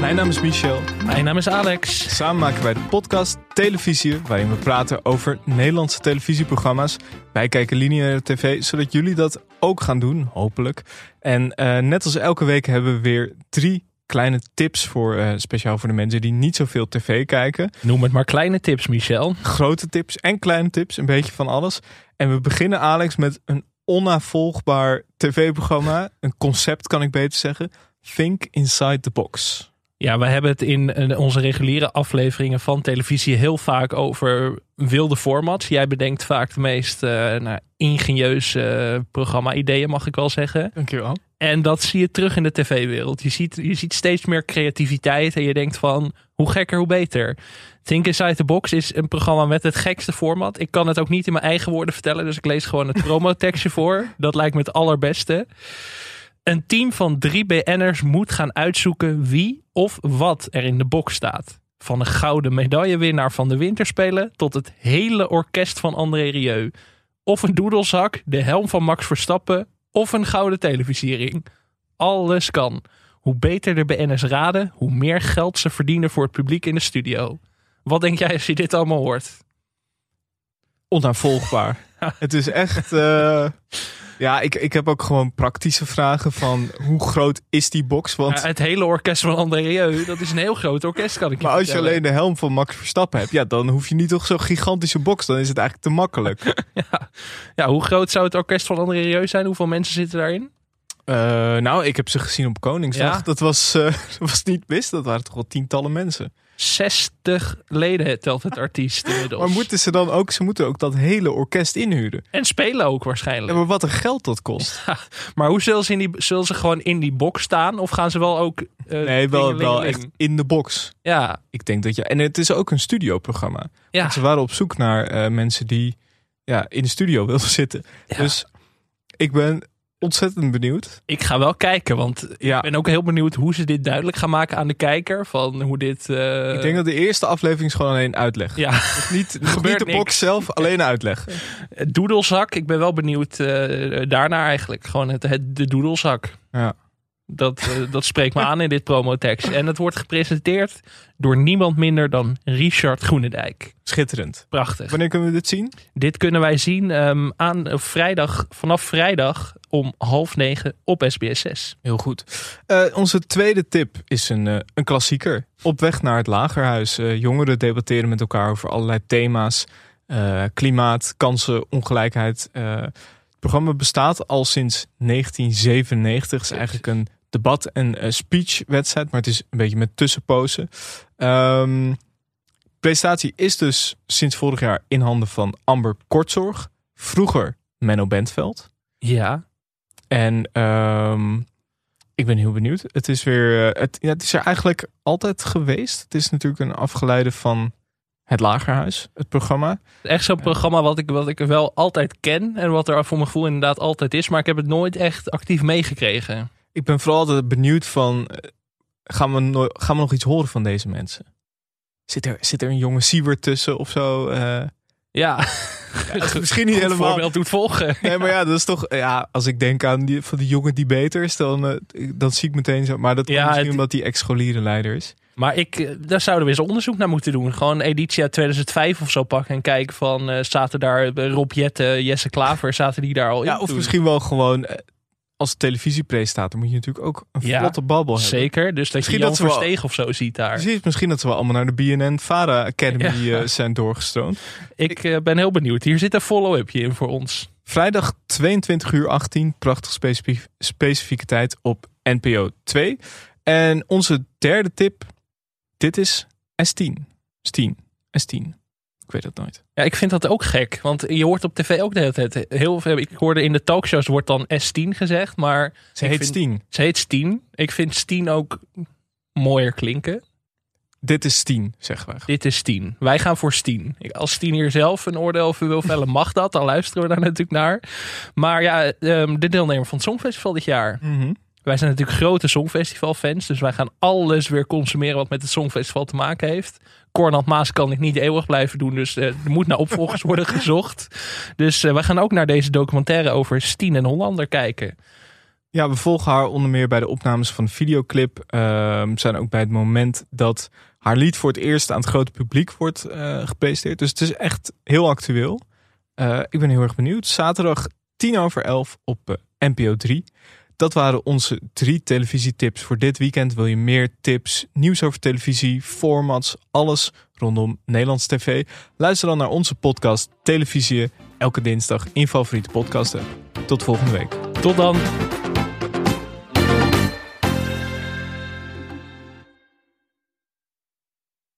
Mijn naam is Michel. Mijn naam is Alex. Samen maken wij de podcast Televisie, waarin we praten over Nederlandse televisieprogramma's. Wij kijken lineaire tv, zodat jullie dat ook gaan doen, hopelijk. En uh, net als elke week hebben we weer drie kleine tips voor uh, speciaal voor de mensen die niet zoveel tv kijken. Noem het maar kleine tips, Michel. Grote tips en kleine tips, een beetje van alles. En we beginnen, Alex, met een onnavolgbaar tv-programma. Een concept, kan ik beter zeggen. Think Inside the Box. Ja, we hebben het in onze reguliere afleveringen van televisie heel vaak over wilde formats. Jij bedenkt vaak de meest uh, nou, ingenieuze programma-ideeën, mag ik wel zeggen. Dankjewel. En dat zie je terug in de tv-wereld. Je ziet, je ziet steeds meer creativiteit en je denkt van hoe gekker, hoe beter. Think Inside the Box is een programma met het gekste format. Ik kan het ook niet in mijn eigen woorden vertellen, dus ik lees gewoon het promotekstje voor. Dat lijkt me het allerbeste. Een team van drie BN'ers moet gaan uitzoeken wie of wat er in de box staat. Van een gouden medaillewinnaar van de winterspelen tot het hele orkest van André Rieu. Of een doedelzak, de helm van Max Verstappen of een gouden televisiering. Alles kan. Hoe beter de BN'ers raden, hoe meer geld ze verdienen voor het publiek in de studio. Wat denk jij als je dit allemaal hoort? Onnavolgbaar. het is echt... Uh... Ja, ik, ik heb ook gewoon praktische vragen van hoe groot is die box? Want... het hele orkest van André Rieu, dat is een heel groot orkest kan ik je Maar als je alleen de helm van Max Verstappen hebt, ja, dan hoef je niet toch zo'n gigantische box. Dan is het eigenlijk te makkelijk. ja. ja, hoe groot zou het orkest van André Rieu zijn? Hoeveel mensen zitten daarin? Uh, nou, ik heb ze gezien op Koningsdag. Dat, was, uh, dat was niet mis. Dat waren toch wel tientallen mensen. 60 leden telt het artiest inmiddels. Maar moeten ze dan ook, ze moeten ook dat hele orkest inhuren. En spelen ook waarschijnlijk. Ja, maar wat een geld dat kost. maar hoe zullen ze, in die, zullen ze gewoon in die box staan? Of gaan ze wel ook... Uh, nee, wel, wel echt in de box. Ja. Ik denk dat je... En het is ook een studioprogramma. Ja. Want ze waren op zoek naar mensen die ja, in de studio wilden zitten. Dus ik ben ontzettend benieuwd. Ik ga wel kijken, want ja. ik ben ook heel benieuwd hoe ze dit duidelijk gaan maken aan de kijker. Van hoe dit. Uh... Ik denk dat de eerste aflevering is gewoon alleen uitleg. Ja, nog niet, niet de box zelf, alleen uitleg. Doedelzak, ik ben wel benieuwd uh, daarnaar eigenlijk. Gewoon het, het, de doedelzak. Ja. Dat, uh, dat spreekt me aan in dit promotekst. En het wordt gepresenteerd door niemand minder dan Richard Groenendijk. Schitterend. Prachtig. Wanneer kunnen we dit zien? Dit kunnen wij zien um, aan vrijdag, vanaf vrijdag om half negen op SBS 6. Heel goed. Uh, onze tweede tip is een, uh, een klassieker. Op weg naar het lagerhuis. Jongeren debatteren met elkaar over allerlei thema's. klimaat, kansen, ongelijkheid. het programma bestaat al sinds 1997. Het is eigenlijk een debat- en speechwedstrijd. Maar het is een beetje met tussenpozen. Um, presentatie is dus sinds vorig jaar in handen van Amber Kortzorg. Vroeger Menno Bentveld. Ja. En um, ik ben heel benieuwd. Het is weer. Het, ja, het is er eigenlijk altijd geweest. Het is natuurlijk een afgeleide van het Lagerhuis, het programma. Echt zo'n programma wat ik, wat ik wel altijd ken. En wat er voor mijn gevoel inderdaad altijd is. Maar ik heb het nooit echt actief meegekregen. Ik ben vooral altijd benieuwd van. Gaan we, no gaan we nog iets horen van deze mensen? Zit er, zit er een jonge Siewert tussen of zo? Uh, ja. ja misschien niet helemaal. voorbeeld doet volgen. Nee, maar ja, dat is toch. Ja, als ik denk aan die van die jongen die beter is, dan, uh, dan zie ik meteen zo. Maar dat komt ja, misschien het... omdat die ex-scholierenleider is. Maar ik, daar zouden we eens onderzoek naar moeten doen. Gewoon editie uit 2005 of zo pakken en kijken van uh, zaten daar Rob Jette, Jesse Klaver, zaten die daar al in? Ja, of misschien wel gewoon als televisiepresentator moet je natuurlijk ook een ja, vlotte babbel hebben. Zeker, dus dat misschien je Jan dat Versteeg of zo ziet daar. Precies, misschien dat ze wel allemaal naar de BNN Vara Academy ja. zijn doorgestroomd. Ik, ik uh, ben heel benieuwd. Hier zit een follow-upje in voor ons. Vrijdag 22 uur 18, prachtig specifiek, specifieke tijd op NPO 2. En onze derde tip, dit is S10. S10. S10. Ik weet het nooit. Ja, ik vind dat ook gek. Want je hoort op tv ook de hele tijd heel veel. Ik hoorde in de talkshows wordt dan S10 gezegd, maar. Ze heet Stien. Ze heet Stien. Ik vind Stien ook mooier klinken. Dit is Stien, zeggen we. Dit is Stien. Wij gaan voor Stien. Als Stien hier zelf een oordeel over wil vellen, mag dat. Dan luisteren we daar natuurlijk naar. Maar ja, um, de deelnemer van het Songfestival dit jaar. Mm -hmm. Wij zijn natuurlijk grote Songfestival-fans. Dus wij gaan alles weer consumeren wat met het Songfestival te maken heeft. Cornald Maas kan ik niet eeuwig blijven doen. Dus uh, er moet naar opvolgers worden gezocht. Dus uh, wij gaan ook naar deze documentaire over Stien en Hollander kijken. Ja, we volgen haar onder meer bij de opnames van de videoclip. Ehm zijn ook bij het moment dat haar lied voor het eerst aan het grote publiek wordt eh gepresenteerd. Dus het is echt heel actueel. Eh, ik ben heel erg benieuwd. Zaterdag 10 over 11 op eh, NPO 3. Dat waren onze drie televisietips voor dit weekend. Wil je meer tips, nieuws over televisie, formats, alles rondom Nederlands tv? Luister dan naar onze podcast Televisie elke dinsdag in favoriete podcast app. Tot volgende week. Tot dan.